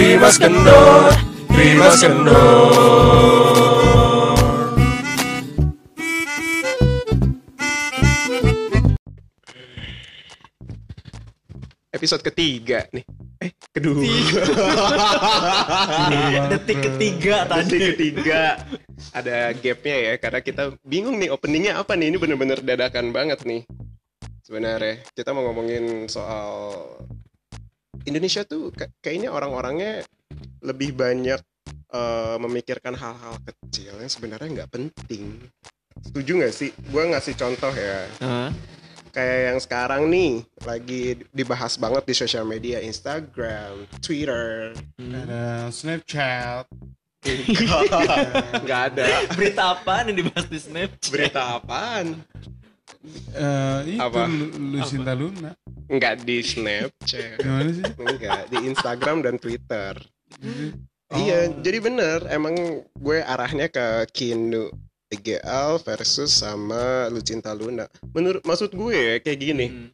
Rimas Kendor, Rimas Kendor. Episode ketiga nih. Eh, kedua. Detik ketiga tadi. Detik ketiga. Ada gapnya ya, karena kita bingung nih openingnya apa nih. Ini bener-bener dadakan banget nih. Sebenarnya kita mau ngomongin soal Indonesia tuh ka- kayaknya orang-orangnya lebih banyak eh, memikirkan hal-hal kecil yang sebenarnya nggak penting. Setuju nggak sih? Gue ngasih contoh ya. Hah? kayak yang sekarang nih lagi dibahas banget di sosial media Instagram, Twitter. ada Snapchat Nggak ada. Berita apa nih dibahas di Snapchat? Berita apaan? Eh itu Apa? Lu- Lucinta Luna Nggak di Snapchat. gimana sih Enggak, di Instagram dan Twitter. Oh. Iya, jadi bener. Emang gue arahnya ke Kinu EGL versus sama Lucinta Luna. Menurut maksud gue ya, kayak gini. Hmm.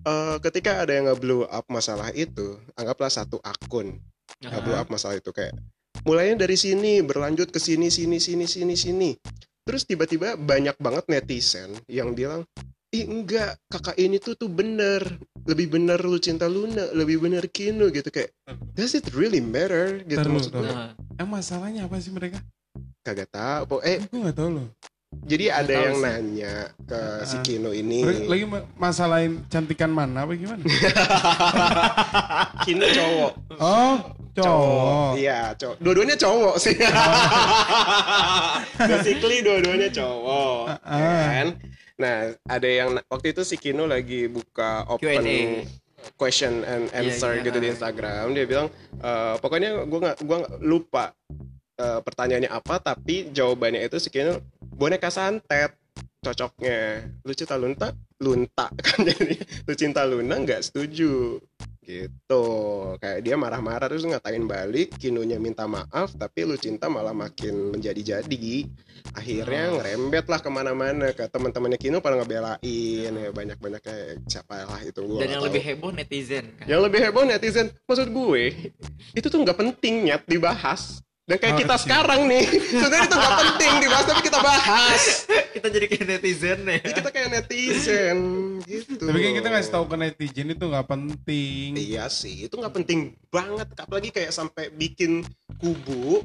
eh, ketika ada yang nge-blow up masalah itu, anggaplah satu akun nge-blow up masalah itu kayak mulainya dari sini berlanjut ke sini sini sini sini sini. Terus tiba-tiba banyak banget netizen yang bilang, "Ih enggak, kakak ini tuh tuh bener, lebih bener Lucinta Luna, lebih bener Kino gitu. Kayak does it really matter? Gitu Ntar lu, maksud ntar gue lu. Nah, eh masalahnya apa sih mereka? Kagak tahu. Eh gue nggak tahu loh jadi ada yang sih. nanya ke si Ah. Kino ini. Lagi ma- masalahin cantikan mana apa gimana Kino cowok. oh cowok Iya, cowok. Dua-duanya cowok sih. Basically dua-duanya cowok, Ah. kan? Nah, ada yang waktu itu si Kino lagi buka open Q&A. question and Iya, answer iya. gitu di Instagram. Dia bilang, "Eh, pokoknya gue nggak gua nggak lupa eh, pertanyaannya apa, tapi jawabannya itu si Kino boneka santet cocoknya. Lu cinta lunta, lunta kan jadi lu cinta Luna nggak setuju gitu kayak dia marah-marah terus ngatain balik Kinonya minta maaf tapi lu cinta malah makin menjadi-jadi akhirnya Oh. ngerembet lah ke mana-mana ke teman-temannya Kino pada ngebelain ya banyak-banyak kayak siapa lah itu gua Dan yang tahu. lebih heboh netizen kan. yang lebih heboh netizen maksud gue itu tuh nggak penting nyet dibahas dan kayak Hal kita kecil. sekarang nih sebenarnya itu nggak penting dibahas tapi kita bahas Kita jadi kayak netizen ya. Jadi kita kayak netizen gitu tapi kan kita ngasih tahu ke netizen itu nggak penting Iya sih, itu nggak penting banget. Apalagi kayak sampai bikin kubu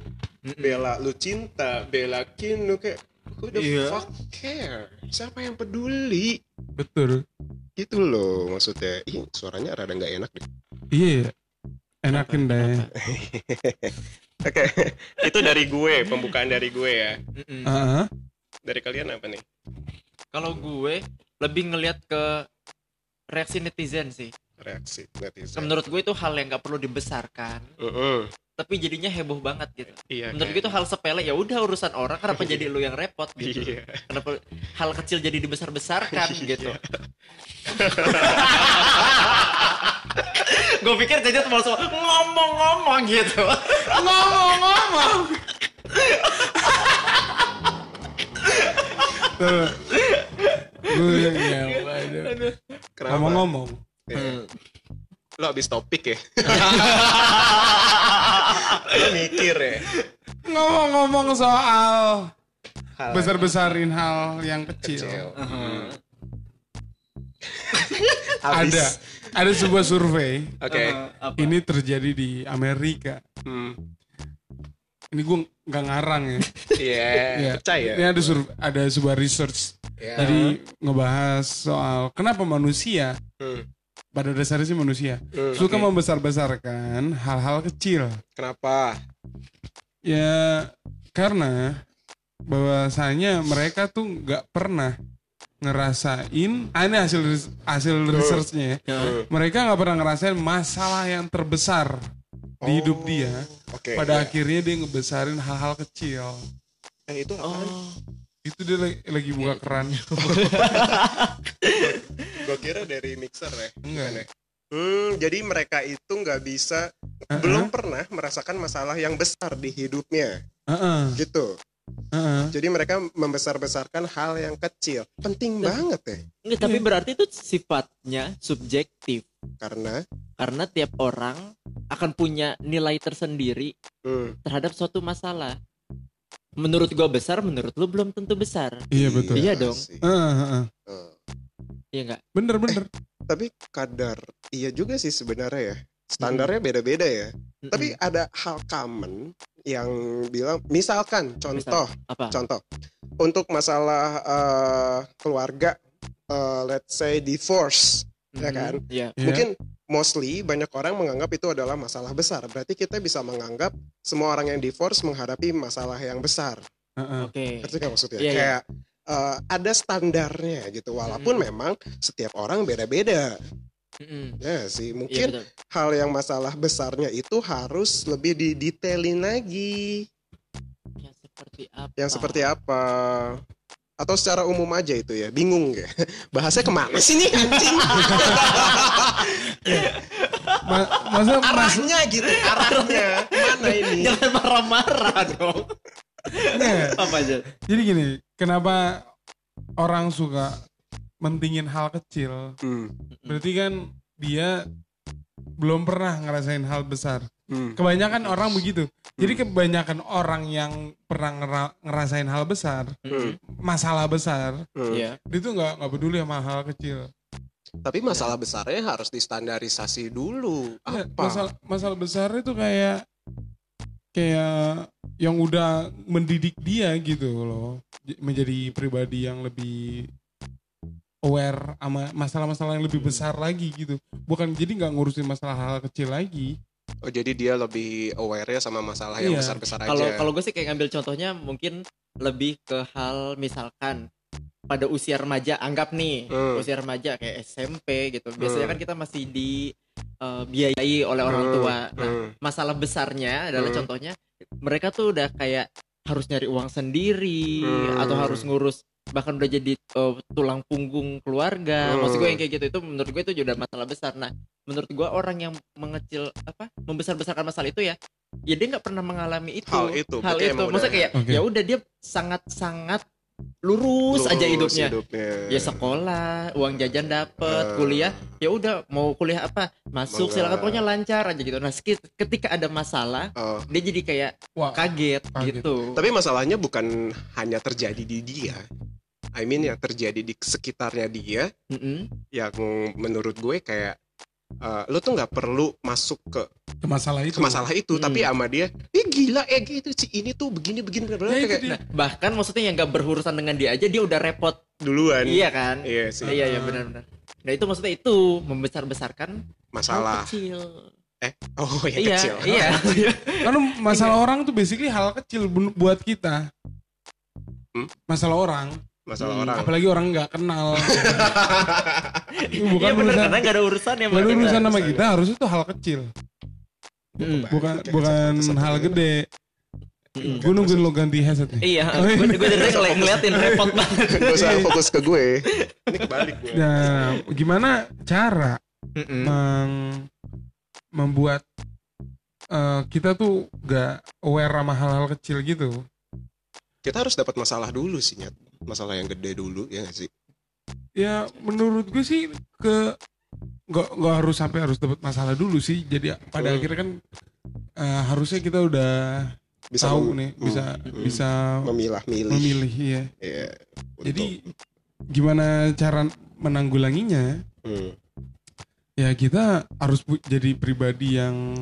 bela lu cinta, bela kinu kayak who the Iya. fuck care? Siapa yang peduli? betul Gitu loh maksudnya. Ih, suaranya rada nggak enak deh. iya enakin deh Oke, itu dari gue, pembukaan dari gue ya. Mm-mm. Ah, Dari kalian apa nih? Kalau gue lebih ngelihat ke reaksi netizen sih. Reaksi netizen. Menurut gue itu hal yang nggak perlu dibesarkan, Mm-mm. Tapi jadinya heboh banget gitu. Iya. Menurut gue itu hal sepele ya udah urusan orang kenapa jadi lu yang repot gitu. Iya. Kenapa hal kecil jadi dibesar-besarkan gitu. gue pikir Jaja tuh langsung ngomong-ngomong gitu. ngomong-ngomong gue yang ngomong-ngomong Iya. Lo habis topik ya? Lo mikir ya? ngomong-ngomong soal Hal besar-besarin hal yang kecil, kecil. ada ada sebuah survei Oke. Apa? ini terjadi di Amerika Hmm. ini gue nggak ngarang ya Iya, Ya, percaya. ini ada sur ada sebuah research Ya. tadi ngebahas soal kenapa manusia Hmm. Pada dasarnya sih manusia Hmm, suka oke. membesar-besarkan hal-hal kecil Kenapa? ya karena bahwasanya mereka tuh nggak pernah ngerasain ah, ini hasil hasil researchnya ya. Ya. mereka nggak pernah ngerasain masalah yang terbesar di hidup Oh, dia Oke. pada iya. akhirnya dia ngebesarin hal-hal kecil Eh, itu apaan? Oh. itu dia lagi, lagi buka keran Gue kira dari mixer ya. Enggak. Ya? Hmm, jadi mereka itu nggak bisa, Uh-uh. belum pernah merasakan masalah yang besar di hidupnya, Heeh. gitu. Heeh. Jadi mereka membesar-besarkan hal yang kecil. Penting banget ya. Nggak, tapi berarti itu sifatnya subjektif Karena karena tiap orang akan punya nilai tersendiri hmm, terhadap suatu masalah. Menurut gua besar, menurut lu belum tentu besar. Iya betul. Iya dong. heeh. Eh, Iya enggak? Bener bener. tapi kadar iya juga sih sebenarnya ya. Standarnya beda-beda ya. Tapi ada hal common yang bilang misalkan contoh apa? contoh untuk masalah eh, keluarga eh, let's say divorce ya Mhm. kan? Iya. Iya. mungkin mostly banyak orang menganggap itu adalah masalah besar berarti kita bisa menganggap semua orang yang divorce menghadapi masalah yang besar Heeh. Oke. ngerti nggak maksudnya Iya, iya. kayak eh, ada standarnya gitu walaupun Mhm. memang setiap orang beda-beda Mm-mm. ya sih Iya mungkin betul. hal yang masalah besarnya itu harus lebih didetailin lagi Yang seperti apa? yang seperti apa atau secara umum aja itu ya bingung ya bahasanya ke mana sih nih anjing Ma- mas arahnya gitu arahnya mana ini Jangan marah-marah dong. Nggak. apa aja? jadi gini, kenapa orang suka mentingin hal kecil? Hmm, Berarti kan dia belum pernah ngerasain hal besar. hmm, Kebanyakan orang begitu. Jadi kebanyakan orang yang pernah ngera- ngerasain hal besar, Mm-mm. masalah besar, hmm. Iya. dia tuh nggak nggak peduli sama hal kecil. tapi masalah besarnya harus distandarisasi dulu Ya, apa masalah masalah besar itu kayak kayak yang udah mendidik dia gitu loh menjadi pribadi yang lebih aware sama masalah-masalah yang lebih besar lagi gitu bukan jadi nggak ngurusin masalah hal kecil lagi oh jadi dia lebih aware ya sama masalah yang Iya. besar-besar aja Kalau kalau gue sih kayak ngambil contohnya mungkin lebih ke hal misalkan pada usia remaja anggap nih Hmm. usia remaja kayak SMP gitu. Biasanya Hmm. kan kita masih dibiayai oleh orang Hmm, tua. Nah, hmm. masalah besarnya adalah Hmm. contohnya mereka tuh udah kayak harus nyari uang sendiri Hmm. atau harus ngurus bahkan udah jadi eh, tulang punggung keluarga. Hmm. Maksud gue yang kayak gitu itu menurut gue itu juga masalah besar. Nah, menurut gue orang yang mengecil apa membesar-besarkan masalah itu ya ya dia nggak pernah mengalami itu Hal itu, hal itu maksudnya udah- kayak Oke. ya udah dia sangat-sangat lurus, aja Lurus hidupnya. ya sekolah uang jajan dapet Eh. kuliah. Ya udah mau kuliah apa? Masuk silakan. pokoknya lancar aja gitu. Nah ketika ada masalah Oh, dia jadi kayak wah kaget, Kaget. gitu. Tapi masalahnya bukan hanya terjadi di dia. I mean yang terjadi di sekitarnya dia. Mm-mm. yang menurut gue kayak eh, lu tuh nggak perlu masuk ke, ke masalah itu. ke masalah itu Hmm. tapi sama dia eh gila eh gitu si ini tuh begini begini bla, bla, Ya, kayak nah. Bahkan maksudnya yang gak berurusan dengan dia aja dia udah repot. Duluan. Iya kan? Iya sih. Iya iya benar-benar nah itu maksudnya itu membesar-besarkan hal masalah kecil oh yang iya kecil. iya. Karena masalah orang tuh basically hal kecil bu- buat kita. Hmm? masalah orang masalah Hmm. orang apalagi orang nggak kenal bukan iya bener urusan karena gak ada urusan ya ada urusan sama Urusan. kita harus itu hal kecil Mm. bukan Kayak bukan headset- hal headset gede Mm. gue nungguin lo ganti headset nih Iya, Oh, iya. gue gue dari tadi ngeli- ngeliatin repot banget. Gak usah fokus ke gue ini kebalik gue nah gimana cara meng- membuat eh, kita tuh gak aware sama hal-hal kecil gitu kita harus dapat masalah dulu sih Nyat. Masalah yang gede dulu ya gak sih ya menurut gue sih ke nggak nggak harus sampai harus dapat masalah dulu sih jadi pada Hmm. akhirnya kan eh, harusnya kita udah bisa tahu nih hmm, bisa hmm. bisa memilah-milih memilih ya Iya, jadi gimana cara menanggulanginya hmm. ya kita harus jadi pribadi yang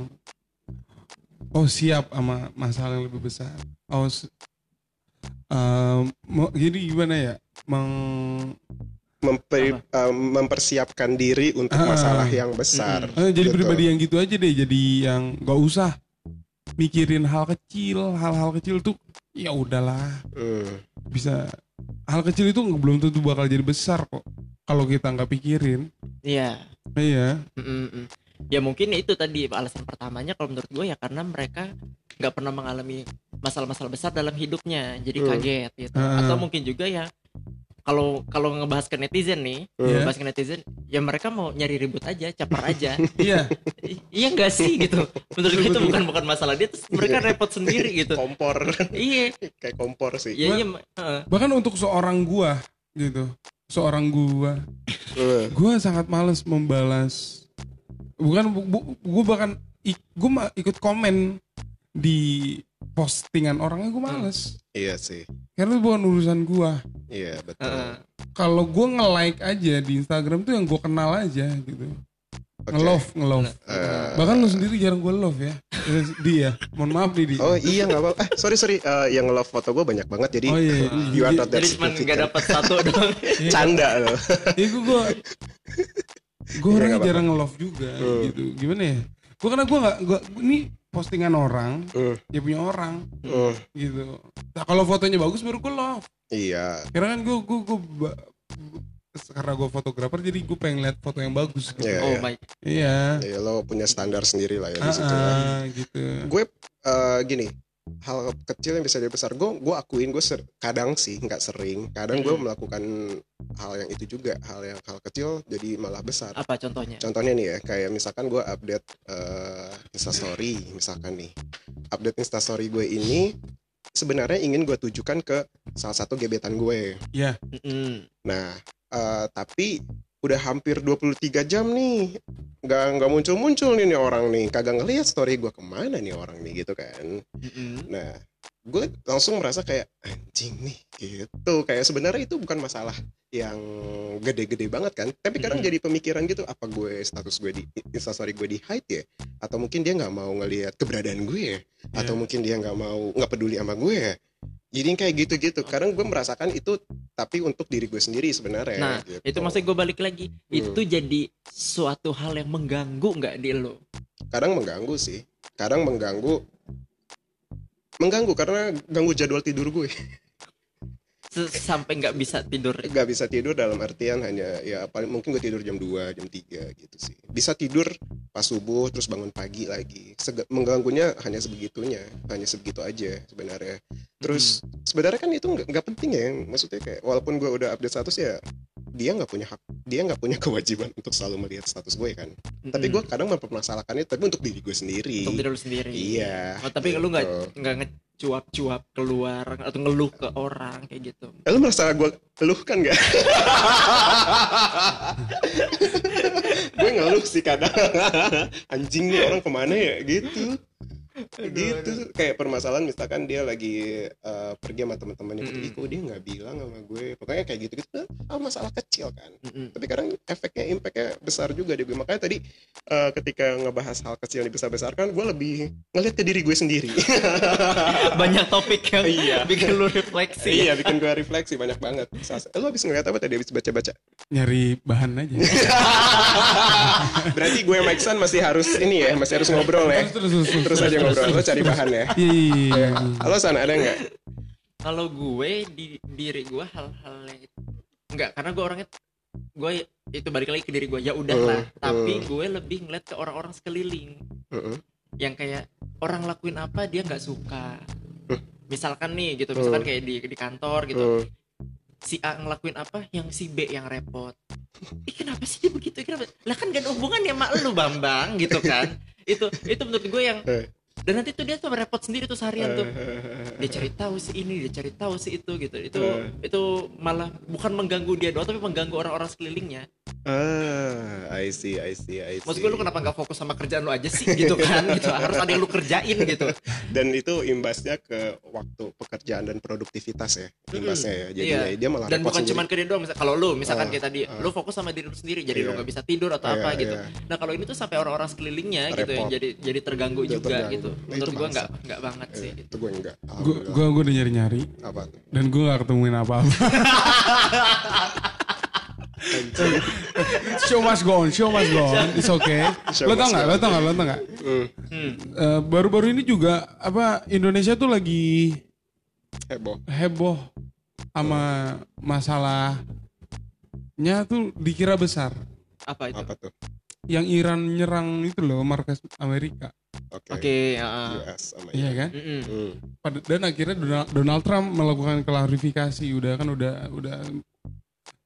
oh siap sama masalah yang lebih besar oh s- eh, mau- jadi gimana ya meng Memper- eh, mempersiapkan diri untuk Ah. masalah yang besar Eh, jadi Betul. pribadi yang gitu aja deh jadi yang gak usah mikirin hal kecil hal-hal kecil tuh ya udahlah Hmm. bisa hal kecil itu belum tentu bakal jadi besar kok kalau kita nggak pikirin Iya. iya Mm-mm. Ya mungkin itu tadi alasan pertamanya kalau menurut gue ya karena mereka nggak pernah mengalami masalah-masalah besar dalam hidupnya, jadi Hmm. kaget gitu. Ah. Atau mungkin juga ya kalau kalau ngebahas ke netizen nih, Iya. ngebahas ke netizen, ya mereka mau nyari ribut aja, caper aja. Iya. Iya enggak sih gitu. Menurut gue itu bukan bukan masalah dia, terus mereka repot sendiri gitu. kompor iya, kayak kompor sih iya iya. heeh. Bahkan untuk seorang gua gitu. Seorang gua. Eh, Gua sangat males membalas. Bukan bu, bu- gua bahkan ma- ikut komen di postingan orangnya gua males. iya sih Karena itu bukan urusan gua. iya betul Heeh. Kalau gua nge-like aja di Instagram tuh yang gua kenal aja gitu. Oke. Nge-love, nge-love. Eh, Bahkan lu sendiri jarang gua love ya. Dia. Mohon maaf nih, Di. oh iya nggak apa eh sorry sorry Eh, yang love foto gue banyak banget jadi Oh iya. you are not that Jadi cuma nggak significant. dapat satu doang. canda loh Ya gue gue Iya, orangnya nggak jarang nge-love juga Hmm. gitu. Gimana ya? Gue karena gue nggak gue ini postingan orang, Hmm, dia punya orang hmm. gitu. Nah kalau fotonya bagus baru gue love. iya Karena kan gue gue gue karena gue fotografer jadi gue pengen lihat foto yang bagus. Gitu. Iya, Oh iya. my. Iya. ya lo punya standar sendiri lah ya di situ ah, gitu. gue eh, gini hal kecil yang bisa jadi besar gue gue akuin gue ser- kadang sih nggak sering kadang gue Hmm. melakukan hal yang itu juga hal yang hal kecil jadi malah besar Apa contohnya? contohnya nih ya kayak misalkan gue update eh, instastory misalkan nih update instastory gue ini sebenarnya ingin gue tujukan ke salah satu gebetan gue Iya. Mm-mm. nah eh, tapi udah hampir 23 jam nih nggak nggak muncul muncul nih, nih orang nih kagak ngelihat story gue ke mana nih orang nih gitu kan Mm-mm. Nah, gue langsung merasa kayak anjing nih gitu. Kayak sebenarnya itu bukan masalah yang gede-gede banget kan. Tapi kadang Mm-mm. jadi pemikiran gitu, apa gue status gue di instastory gue di hide ya? Atau mungkin dia nggak mau ngelihat keberadaan gue ya? Atau Iya. mungkin dia nggak mau nggak peduli sama gue ya? Jadi kayak gitu-gitu. Kadang gue merasakan itu tapi untuk diri gue sendiri sebenarnya. Nah, gitu. itu maksudnya gue balik lagi. Itu jadi suatu hal yang mengganggu nggak di lo? kadang mengganggu sih. Kadang mengganggu mengganggu karena ganggu jadwal tidur gue. Sampai nggak bisa tidur. nggak bisa tidur dalam artian hanya ya paling mungkin gue tidur jam 2, jam 3 gitu sih. Bisa tidur pas subuh terus bangun pagi lagi. Sege- mengganggunya hanya sebegitunya, hanya sebegitu aja sebenarnya. Terus sebenarnya kan itu nggak penting ya. Maksudnya kayak walaupun gue udah update status ya dia nggak punya hak, dia nggak punya kewajiban untuk selalu melihat status gue kan. Tapi Mm-mm. gue kadang mempermasalahkan itu tapi untuk diri gue sendiri. untuk diri lu sendiri. Iya. Oh, tapi lu nggak gitu. nggak ngecuap-cuap keluar atau ngeluh ke orang kayak gitu. Eh, lu merasa gue keluh kan gak? gue ngeluh sih kadang Anjing nih orang ke mana ya gitu gitu kayak permasalahan misalkan dia lagi eh, pergi sama teman-temannya Mm-mm. "Ih, kok dia nggak bilang sama gue pokoknya kayak gitu gitu hal masalah kecil kan Mm-mm. tapi kadang efeknya impactnya besar juga di gue makanya tadi eh, ketika ngebahas hal kecil yang dibesar-besarkan gue lebih ngeliat ke diri gue sendiri Banyak topik yang Iya. bikin lu refleksi. iya bikin gue refleksi banyak banget eh, lu habis ngeliat apa tadi habis baca-baca Nyari bahan aja. Berarti gue Iksan masih harus ini ya, masih harus ngobrol ya. terus, terus, terus, Terus aja ngobrol, lo cari bahan ya. Iya, iya, iya. Halo San, ada nggak? Kalau gue di diri gue hal-hal yang itu enggak karena gue orangnya gue itu balik lagi ke diri gue ya udahlah Hmm, tapi hmm. gue lebih ngeliat ke orang-orang sekeliling Heeh. yang kayak orang lakuin apa dia nggak suka Hmm. misalkan nih gitu misalkan Hmm. kayak di di kantor gitu Hmm. si A ngelakuin apa yang si B yang repot Ih, kenapa sih dia begitu kenapa lah kan gak ada hubungannya sama lu Bambang gitu kan itu itu menurut gue yang Eh. Dan nanti tuh dia tuh repot sendiri tuh seharian tuh. Dia cari tahu si ini dia cari tahu si itu gitu. Itu Eh. itu malah bukan mengganggu dia doang tapi mengganggu orang-orang sekelilingnya Ah, I see, I see, I see. maksud gue lu kenapa nggak fokus sama kerjaan lu aja sih gitu kan gitu harus ada yang lu kerjain gitu Dan itu imbasnya ke waktu pekerjaan dan produktivitas ya, imbasnya ya. Jadi Iya. dia malah dan repot bukan cuma ke dia doang misal kalau lu misalkan Ah, kayak tadi ah. lu fokus sama diri lu sendiri jadi lu Iya. nggak bisa tidur atau Iya, apa gitu iya. nah kalau ini tuh sampai orang-orang sekelilingnya gitu yang Repot. jadi jadi terganggu Udah juga terganggu. gitu Nah, menurut bangsa. nggak nggak banget Eh, sih gitu. itu gue enggak. Gue gue gue udah nyari nyari apa? dan gue gak ketemuin apa-apa. show must go on, show must go on. It's okay. Show lo tau go Lo tau nggak? Lo tau nggak? Hmm. Eh, Baru-baru ini juga apa Indonesia tuh lagi heboh. heboh sama masalahnya tuh dikira besar. apa itu Apa tuh? Yang Iran nyerang itu loh markas Amerika. Oke. oke ah. US sama Iya kan? Hmm. Pada- Dan akhirnya Donald, Donald Trump melakukan klarifikasi udah kan udah udah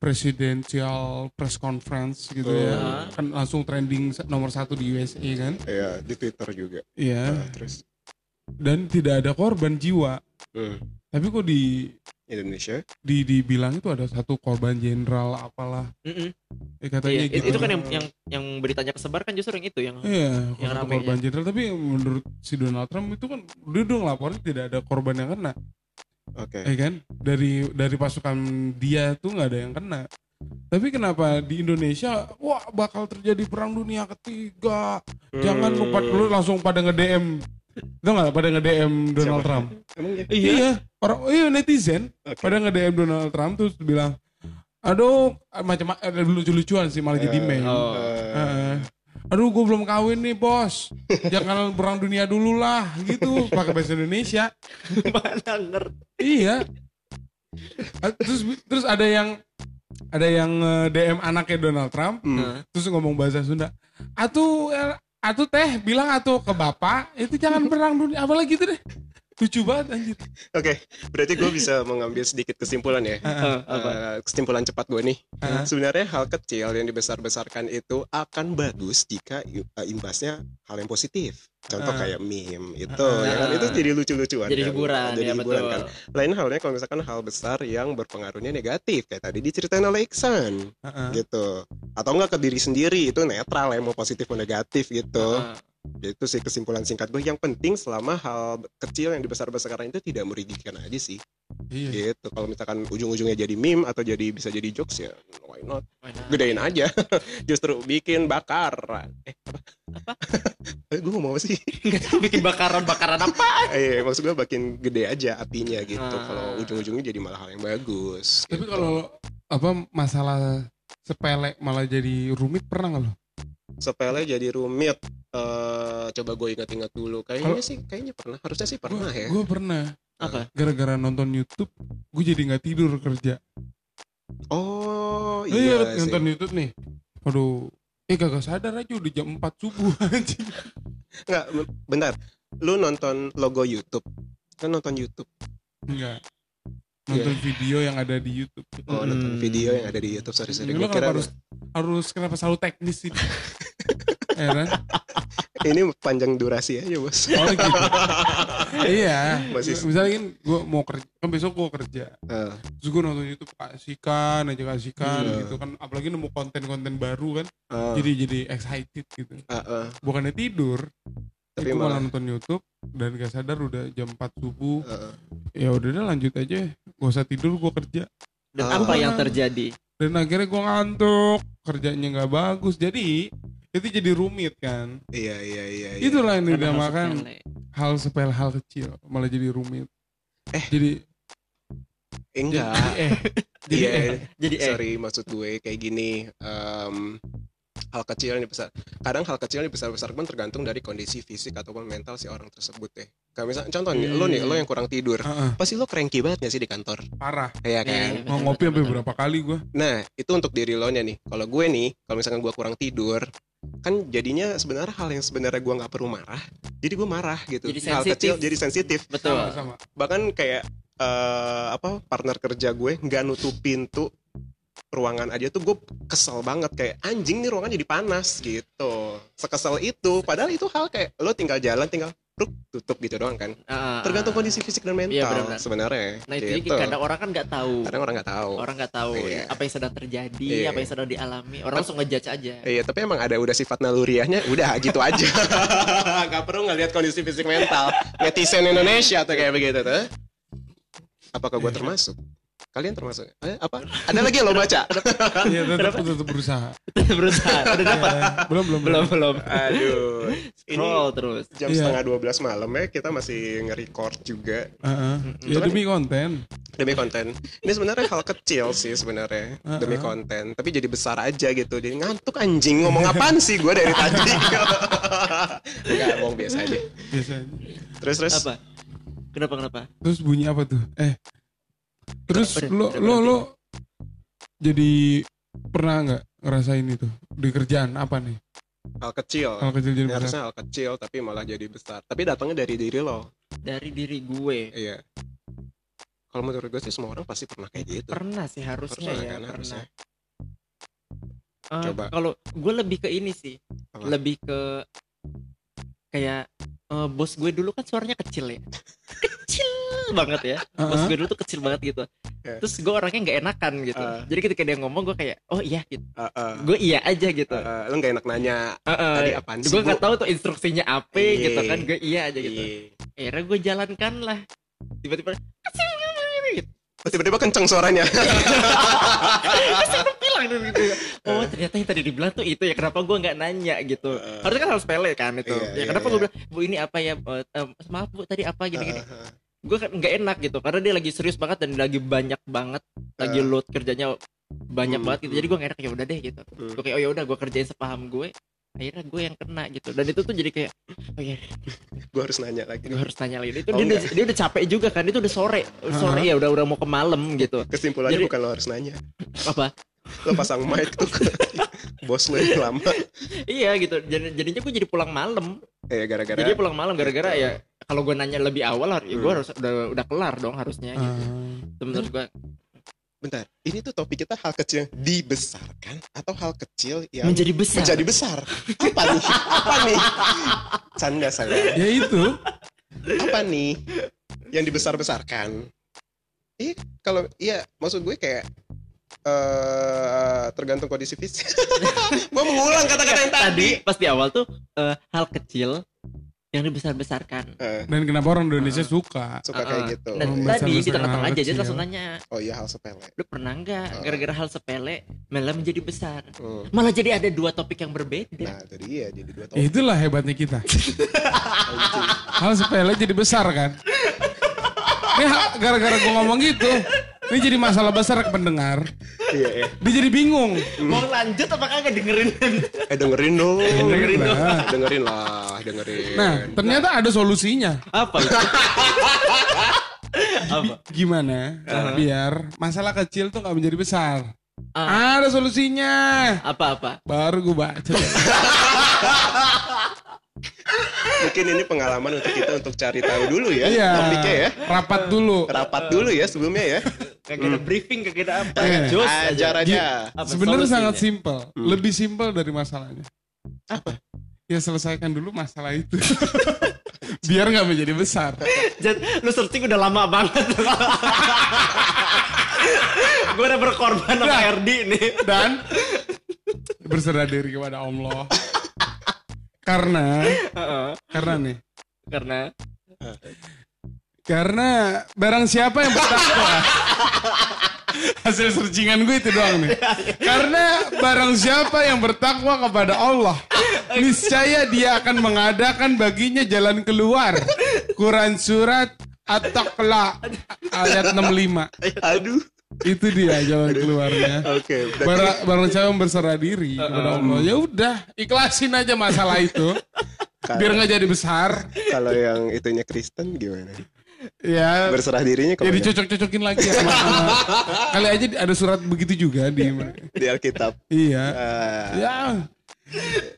presidential press conference gitu. Ya Ah. kan langsung trending nomor satu di USA kan? Iya, di Twitter juga. iya. Nah, terus? Dan tidak ada korban jiwa. Hmm, tapi kok di Indonesia? di dibilang itu ada satu korban jenderal apalah. Mm-mm. eh, katanya Iya, gitu. itu kan yang yang yang beritanya kesebar kan justru yang itu yang Iya, yang korban jenderal. Tapi menurut si Donald Trump itu kan dia udah ngelaporin tidak ada korban yang kena, Oke. ya kan? Dari dari pasukan dia tuh nggak ada yang kena. Tapi kenapa di Indonesia, wah bakal terjadi perang dunia ketiga, jangan Hmm. lupa lu langsung pada nge DM, itu nggak pada nge DM Donald Siapa? Trump? Emang ya? Iya, orang iya netizen Oke. pada nge DM Donald Trump terus bilang, aduh macam ada lucu-lucuan sih malah jadi Eh, meme. Oh. eh, Heeh. Aduh gue belum kawin nih bos. Jangan perang dunia dulu lah Gitu. Pakai bahasa Indonesia. Mana ngerti? Iya. Ah, Terus terus ada yang Ada yang eh, DM anaknya Donald Trump. Hmm. Terus ngomong bahasa Sunda. Atuh Atuh teh bilang atuh ke bapak Itu jangan perang dunia Apalagi gitu deh Lucu banget anjir Oke, berarti gue bisa mengambil sedikit kesimpulan ya. eh, apa Eh, kesimpulan cepat gue nih. Heeh. Sebenarnya hal kecil yang dibesar-besarkan itu akan bagus jika eh, imbasnya hal yang positif. Contoh Ah. kayak meme itu, Ah. ya kan? Itu jadi lucu-lucuan. jadi kan? hiburan Jadi ya hiburan betul kan. Lain halnya kalau misalkan hal besar yang berpengaruhnya negatif kayak tadi diceritain oleh Iksan Heeh. gitu. Atau enggak ke diri sendiri itu netral ya mau positif mau negatif gitu. Ah, Itu sih kesimpulan singkat gue. Yang penting selama hal kecil yang dibesar-besarkan itu tidak merugikan aja sih. Iya Gitu. Kalau misalkan ujung-ujungnya jadi meme atau jadi bisa jadi jokes ya why not? why not? Gedein aja. Justru bikin bakar. Eh apa? Apa? eh, gue ngomong apa sih? Bikin bakaran bakaran apa eh maksud gue makin gede aja apinya gitu. Ah. Kalau ujung-ujungnya jadi malah hal yang bagus. Tapi gitu. kalau Apa masalah sepele malah jadi rumit pernah nggak lo? sepele jadi rumit. Eh coba gue ingat-ingat dulu. Kayaknya Kalau- sih kayaknya pernah. Harusnya sih pernah ya. Gue pernah apa Gara-gara nonton Youtube Gue jadi nggak tidur kerja Oh Iya, iya, sih. nonton YouTube nih. Waduh, eh kagak sadar aja udah jam 4 subuh anjing. Nggak, bentar. Lu nonton logo YouTube. Kan nonton YouTube. Enggak. Nonton video yang ada di YouTube. Oh, nonton video yang ada di YouTube. Sorry, sorry. Lu kenapa harus harus kenapa selalu teknis sih? ya kan? ini panjang durasi aja, Bos. Oh gitu. iya. Masih- Misalnya kan gue mau kerja, kan besok gue kerja. Eh, Terus gue nonton YouTube kasihkan aja kasihkan Iya. gitu kan. Apalagi nemu konten-konten baru kan. eh, Jadi jadi excited gitu. eh, eh, Bukannya tidur, Tapi tapi malah nonton YouTube dan gak sadar udah jam 4 subuh. eh. Ya udah deh lanjut aja. Gak usah tidur gue kerja. dan Ah. apa yang terjadi Dan akhirnya gue ngantuk. Kerjanya nggak bagus. Jadi itu jadi rumit kan. Iya, iya, iya. iya. Itulah yang dinamakan hal sepele hal kecil malah jadi rumit. Eh. jadi Eh, enggak. jadi eh jadi Iya, eh jadi eh sorry maksud gue kayak gini. em, hal kecil yang dibesar. Kadang hal kecil yang dibesar-besarkan tergantung dari kondisi fisik ataupun mental si orang tersebut ya. Kayak misalnya contoh nih, lo nih, Hmm. lo yang kurang tidur. Heeh, Pasti lo cranky banget gak sih di kantor? parah. Iya Iya, kan? iya. Mau ngopi sampai berapa kali gue? Nah, itu untuk diri lo nya nih. Kalau gue nih, kalau misalkan gue kurang tidur, kan jadinya sebenarnya hal yang sebenarnya gue nggak perlu marah. Jadi gue marah gitu. Jadi hal sensitif. kecil jadi sensitif. betul Sama-sama. Bahkan kayak eh, apa partner kerja gue nggak nutup pintu ruangan aja tuh gue kesel banget kayak anjing nih ruangan jadi panas gitu. Sekesel itu. Padahal itu hal kayak lo tinggal jalan tinggal bruk, tutup gitu doang kan. Ah, Tergantung kondisi fisik dan mental Iya, benar-benar. sebenarnya. nah itu gitu. kadang orang kan nggak tahu Kadang orang nggak tahu. orang nggak tahu Iya. apa yang sedang terjadi Iya. apa yang sedang dialami orang langsung ngejudge aja Iya, tapi emang ada udah sifat naluriahnya, udah gitu aja. Gak perlu ngelihat kondisi fisik mental netizen Indonesia tuh kayak begitu tuh. Apakah gue termasuk? Kalian termasuk? Eh, apa? Ada lagi yang lo baca? Iya tetap tetap berusaha. berusaha udah dapat Ya, belum belum belum belum Aduh, ini scroll terus jam Iya. setengah 12 malam ya kita masih nge-record juga Heeh. Ya Cuman- demi konten. demi konten. Ini sebenarnya hal kecil sih sebenarnya Uh-uh. demi konten, tapi jadi besar aja gitu. Jadi ngantuk anjing ngomong apaan sih gue dari tadi? Enggak, bohong biasa aja. Biasanya. Terus terus. apa kenapa kenapa Terus bunyi apa tuh? Eh. Terus lo lo lo jadi pernah nggak ngerasain itu di kerjaan apa nih? hal kecil. Hal kecil jadi Ini besar. harusnya hal kecil tapi malah jadi besar. Tapi datangnya dari diri lo. dari diri gue Iya. kalau menurut gue sih semua orang pasti pernah kayak gitu Pernah sih harusnya Pernah ya, kan, pernah. harusnya. Eh, Coba. Kalau gue lebih ke ini sih, Apa? lebih ke kayak eh, bos gue dulu kan suaranya kecil ya, banget ya. Bos Uh-uh. gue dulu tuh kecil banget gitu. Ya. Terus gue orangnya nggak enakan gitu. Ah. Jadi ketika dia ngomong gue kayak, oh iya gitu. Uh, uh, Gue iya aja gitu. uh, uh, lu nggak enak nanya tadi apaan sih gue nggak tahu tuh instruksinya apa Iya. gitu kan. Gue iya aja gitu. Iya. Akhirnya gue jalankan lah. Tiba-tiba gitu. Oh, tiba-tiba kenceng suaranya gitu. Oh ternyata yang tadi dibilang tuh itu ya kenapa gue nggak nanya gitu. Harusnya kan harus sepele kan itu. Iya, ya iya, kenapa iya. gue bilang bu ini apa ya? Eh, maaf bu tadi apa gini-gini. Uh, uh, Gue kan nggak enak gitu karena dia lagi serius banget dan lagi banyak banget lagi Eh. load kerjanya banyak Hmm, banget gitu. Jadi gue gak enak ya udah deh gitu. Hmm. Gue kayak oh ya udah gue kerjain sepaham gue. Akhirnya gue yang kena gitu. Dan itu tuh jadi kayak oh ya gue harus nanya lagi gue harus tanya lagi. Itu Oh, dia, udah, dia udah capek juga kan. Itu udah sore. Sore ya udah udah mau ke malam gitu. kesimpulannya Jadi- bukan lo harus nanya Apa? lo pasang mic tuh bos lo yang lama iya gitu. Jadi jadinya gue jadi pulang malam. eh gara-gara Jadi pulang malam gara-gara ya kalau gue nanya lebih awal ya gue Hmm. harus udah udah kelar dong harusnya gitu. Itu menurut gue bentar ini tuh topik kita hal kecil yang dibesarkan atau hal kecil yang menjadi besar. menjadi besar. Apa nih? Apa nih? Canda saya. Ya itu. Apa nih yang dibesar-besarkan? Iya kalau iya maksud gue kayak eh tergantung kondisi fisik. Gue mengulang kata-kata yang tadi. tadi pas di awal tuh eh, hal kecil yang dibesar-besarkan. Eh, dan kenapa orang Indonesia suka suka Uh-uh. kayak gitu Dan Oh, tadi di tengah-tengah aja dia langsung nanya, oh iya hal sepele lu pernah nggak Uh. gara-gara hal sepele malah menjadi besar? Hmm. Malah jadi ada dua topik yang berbeda. nah itu dia jadi dua topik itulah hebatnya kita hal sepele jadi besar kan ini gara-gara gue ngomong gitu ini jadi masalah besar ke pendengar iya iya. Dia jadi bingung. Mau lanjut apa kagak? Dengerin? eh dengerin dong. Dengerin lah. dengerin lah dengerin. Nah ternyata ada solusinya. Apa? Apa? gimana? Biar masalah kecil tuh nggak menjadi besar. Ah, ada solusinya. Apa-apa? baru gue baca mungkin ini pengalaman untuk kita untuk cari tahu dulu ya iya topiknya ya rapat dulu rapat dulu ya sebelumnya ya Kagak ada briefing, kagak ada apa. Iya. Jos aja. ajar aja Apa sebenarnya sangat simpel Hmm. lebih simpel dari masalahnya apa ya selesaikan dulu masalah itu biar nggak menjadi besar lu searching udah lama banget. gue udah berkorban sama Udah. RD nih. dan berserah diri kepada Allah karena karena nih. Karena? Karena barang siapa yang bertakwa? Hasil searchingan gue itu doang nih. Karena barang siapa yang bertakwa kepada Allah niscaya dia akan mengadakan baginya jalan keluar. Quran surat At-Taqla ayat 65 aduh itu dia jalan keluarnya. Oke berarti Barang, barang siapa yang berserah diri kepada Allah. Ya udah ikhlasin aja masalah itu. Biar nggak jadi besar. kalau yang itunya Kristen gimana? Ya. Berserah dirinya ya ke mana? dicocok-cocokin lagi ya sama, sama. kali aja ada surat begitu juga di di Alkitab. Iya. Ah, ya.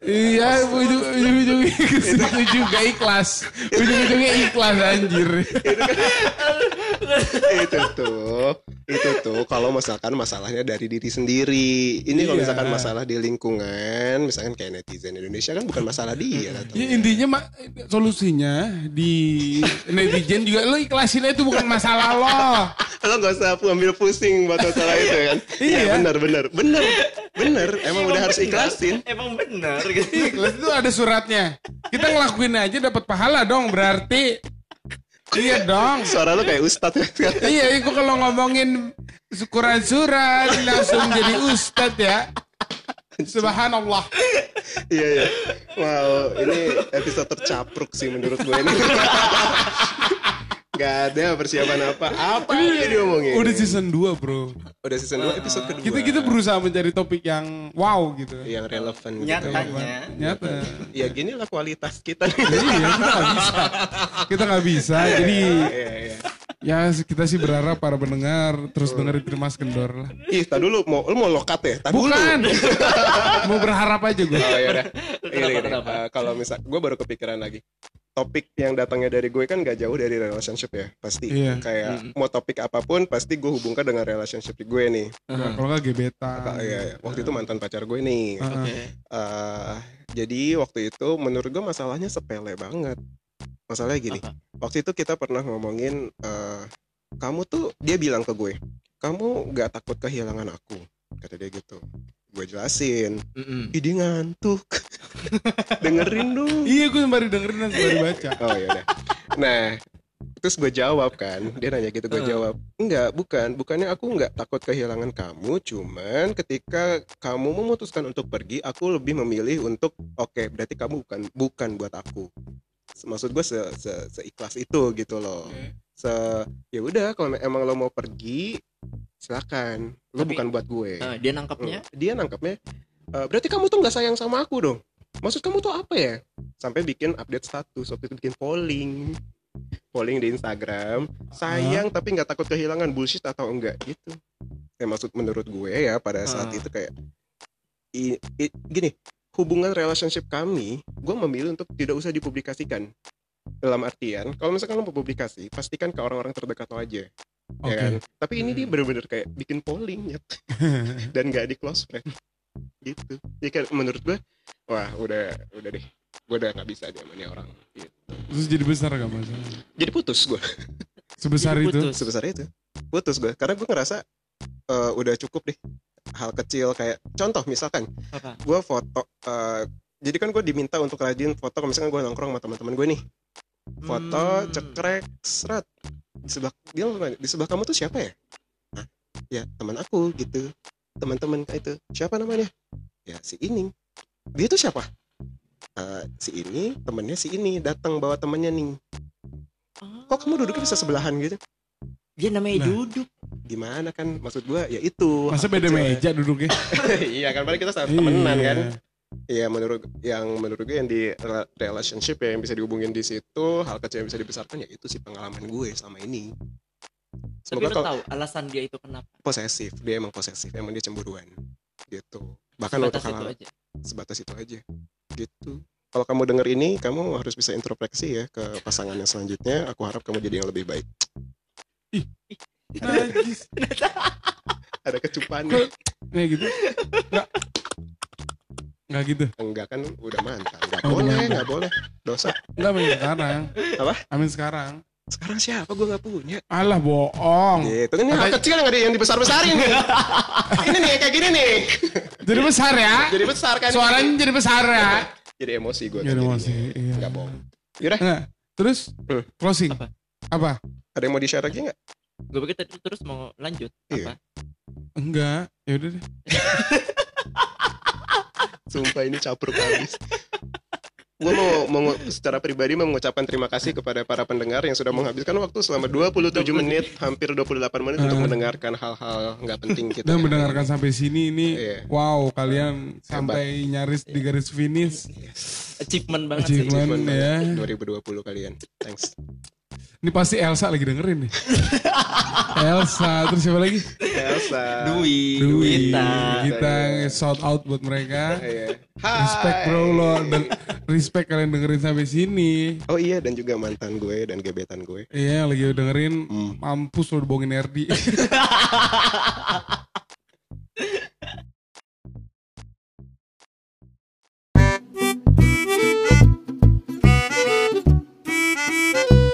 Iya ujung ujung itu juga ikhlas. Ujung ujungnya ikhlas anjir itu tuh itu tuh kalau misalkan masalahnya dari diri sendiri ini kalau Iya. misalkan masalah di lingkungan misalkan kayak netizen Indonesia kan bukan masalah dia ya datangnya. intinya mak solusinya di netizen juga lo ikhlasin aja itu bukan masalah lo lo nggak usah ambil pusing buat masalah itu kan Iya. benar benar benar benar emang udah harus bener. ikhlasin Emang bener gitu. Ikhlas itu ada suratnya. Kita ngelakuin aja dapat pahala dong berarti. Iya dong. suara lo kayak ustadz ya Iya, itu kalau ngomongin syukuran surat langsung jadi ustadz ya. Subhanallah. iya iya wow ini episode tercapruk sih menurut gue ini Gak ada persiapan apa apa aja diomongin Udah season 2 bro. udah season 2 episode kedua Kita kita berusaha mencari topik yang wow gitu. yang relevan gitu. Nyatanya. Nyata. ya gini lah kualitas kita nih Iya, kita nggak bisa. Kita nggak bisa. Jadi Iya, iya. Ya kita sih berharap para pendengar terus dengerin Trimas Kendor lah. Ih, tak dulu mau lu mau lokat ya? Tak dulu. Bukan. Mau berharap aja gue. Oh, ya kenapa? eh, kalau misal gue baru kepikiran lagi. topik yang datangnya dari gue kan gak jauh dari relationship ya pasti Iya. kayak Mm. mau topik apa pun pasti gue hubungkan dengan relationship gue nih Nah, kalau nggak gebetan. Kak, iya, iya. waktu itu mantan pacar gue nih Ah, ah. Oke. Eh, jadi waktu itu menurut gue masalahnya sepele banget masalahnya gini Apa? waktu itu kita pernah ngomongin eh, kamu tuh dia bilang ke gue kamu gak takut kehilangan aku? Kata dia gitu. Gue jelasin ih dia ngantuk. Dengerin dong. Iya, gue baru dengerin dan baru baca. oh ya udah. Nah terus gue jawab kan dia nanya gitu gue Heeh. jawab enggak bukan bukannya aku nggak takut kehilangan kamu cuman ketika kamu memutuskan untuk pergi aku lebih memilih untuk oke berarti kamu bukan bukan buat aku maksud gue se, se, seikhlas itu gitu loh. Se ya udah kalau emang lo mau pergi silakan. Lo Tapi- bukan buat gue. Eh, dia nangkapnya Hmm, dia nangkapnya "Eh, berarti kamu tuh nggak sayang sama aku dong. Maksud kamu tuh apa ya? Sampai bikin update status waktu itu bikin polling. Polling di Instagram sayang tapi nggak takut kehilangan bullshit atau enggak? Gitu. Ya maksud menurut gue ya pada saat Ah. itu kayak i- i- gini hubungan relationship kami gue memilih untuk tidak usah dipublikasikan dalam artian kalau misalkan lo mau publikasi pastikan ke orang-orang terdekat lo aja Oke. ya kan tapi ini dia Hmm. bener-bener kayak bikin polling ya dan gak di close friend gitu jadi kan menurut gue wah udah udah deh gue udah nggak bisa dia orang gitu. Terus jadi besar gak masalah? jadi putus gue Sebesar Jadi itu? putus. sebesar itu putus gue karena gue ngerasa eh, udah cukup deh. Hal kecil kayak contoh misalkan gue foto eh, jadi kan gue diminta untuk rajin foto kalau misalkan gue nongkrong sama teman-teman gue nih. Foto Hmm. cekrek serat di sebelah dia di sebelah kamu tuh siapa ya? Hah? ya teman aku gitu. Teman-teman kayak itu. Siapa namanya? Ya si ini. Dia tuh siapa? "Eh, si ini temennya si ini datang bawa temennya nih. Kok kamu duduknya bisa sebelahan gitu dia namanya Nah. duduk gimana kan maksud gue ya itu Masa beda kecil. meja duduknya? iya kan paling kita sama temenan Iya. kan Iya menurut yang menurut gue yang di rela- relationship ya yang bisa dihubungin di situ hal kecil yang bisa dibesarkan ya itu sih pengalaman gue selama ini. tapi Semoga lo kalau tahu alasan dia itu kenapa posesif dia emang posesif emang dia cemburuan gitu bahkan untuk Sebatas itu hal aja sebatas itu aja gitu. Kalau kamu denger ini kamu harus bisa introspeksi ya ke pasangan yang selanjutnya. Aku harap kamu jadi yang lebih baik. Najis. Ada kecupan Kayak gitu? Enggak. Enggak gitu. enggak kan udah mantan. Enggak Oh, udah boleh, enggak boleh. Dosa. Enggak amin sekarang. Apa? Amin sekarang. Sekarang siapa gue nggak punya. Alah bohong. Gitu kan ini hal kecil yang ada yang dibesar-besarin nih. ini nih kayak gini nih. Jadi besar ya. Jadi besar kan. Suaranya jadi besar ya. Jadi emosi gue. Jadi emosi. Iya. Enggak bohong. Yaudah, Enggak. Terus Hmm. closing. Apa? Apa? ada yang mau di-share lagi nggak? gue pikir tadi terus mau lanjut Iya. apa Enggak. Ya udah deh. Sumpah ini capruk habis. gue mau, mau secara pribadi mau mengucapkan terima kasih kepada para pendengar yang sudah menghabiskan waktu selama 27 menit, hampir 28 menit untuk mendengarkan hal-hal nggak penting kita. Dan mendengarkan sampai sini ini Iya. wow kalian sampai nyaris di garis finish. achievement banget sih Achievement. Achievement ya. banget. 2020 kalian. Thanks. Ini pasti Elsa lagi dengerin nih. Elsa, terus siapa lagi? Elsa. Dwi, Dwi, Kita Gita, shout out buat mereka. Iya. Hai. Respect bro lo, dan respect kalian dengerin sampai sini. Oh iya, dan juga mantan gue dan gebetan gue. Iya, lagi dengerin, hmm. mampus lo dibohongin Erdi.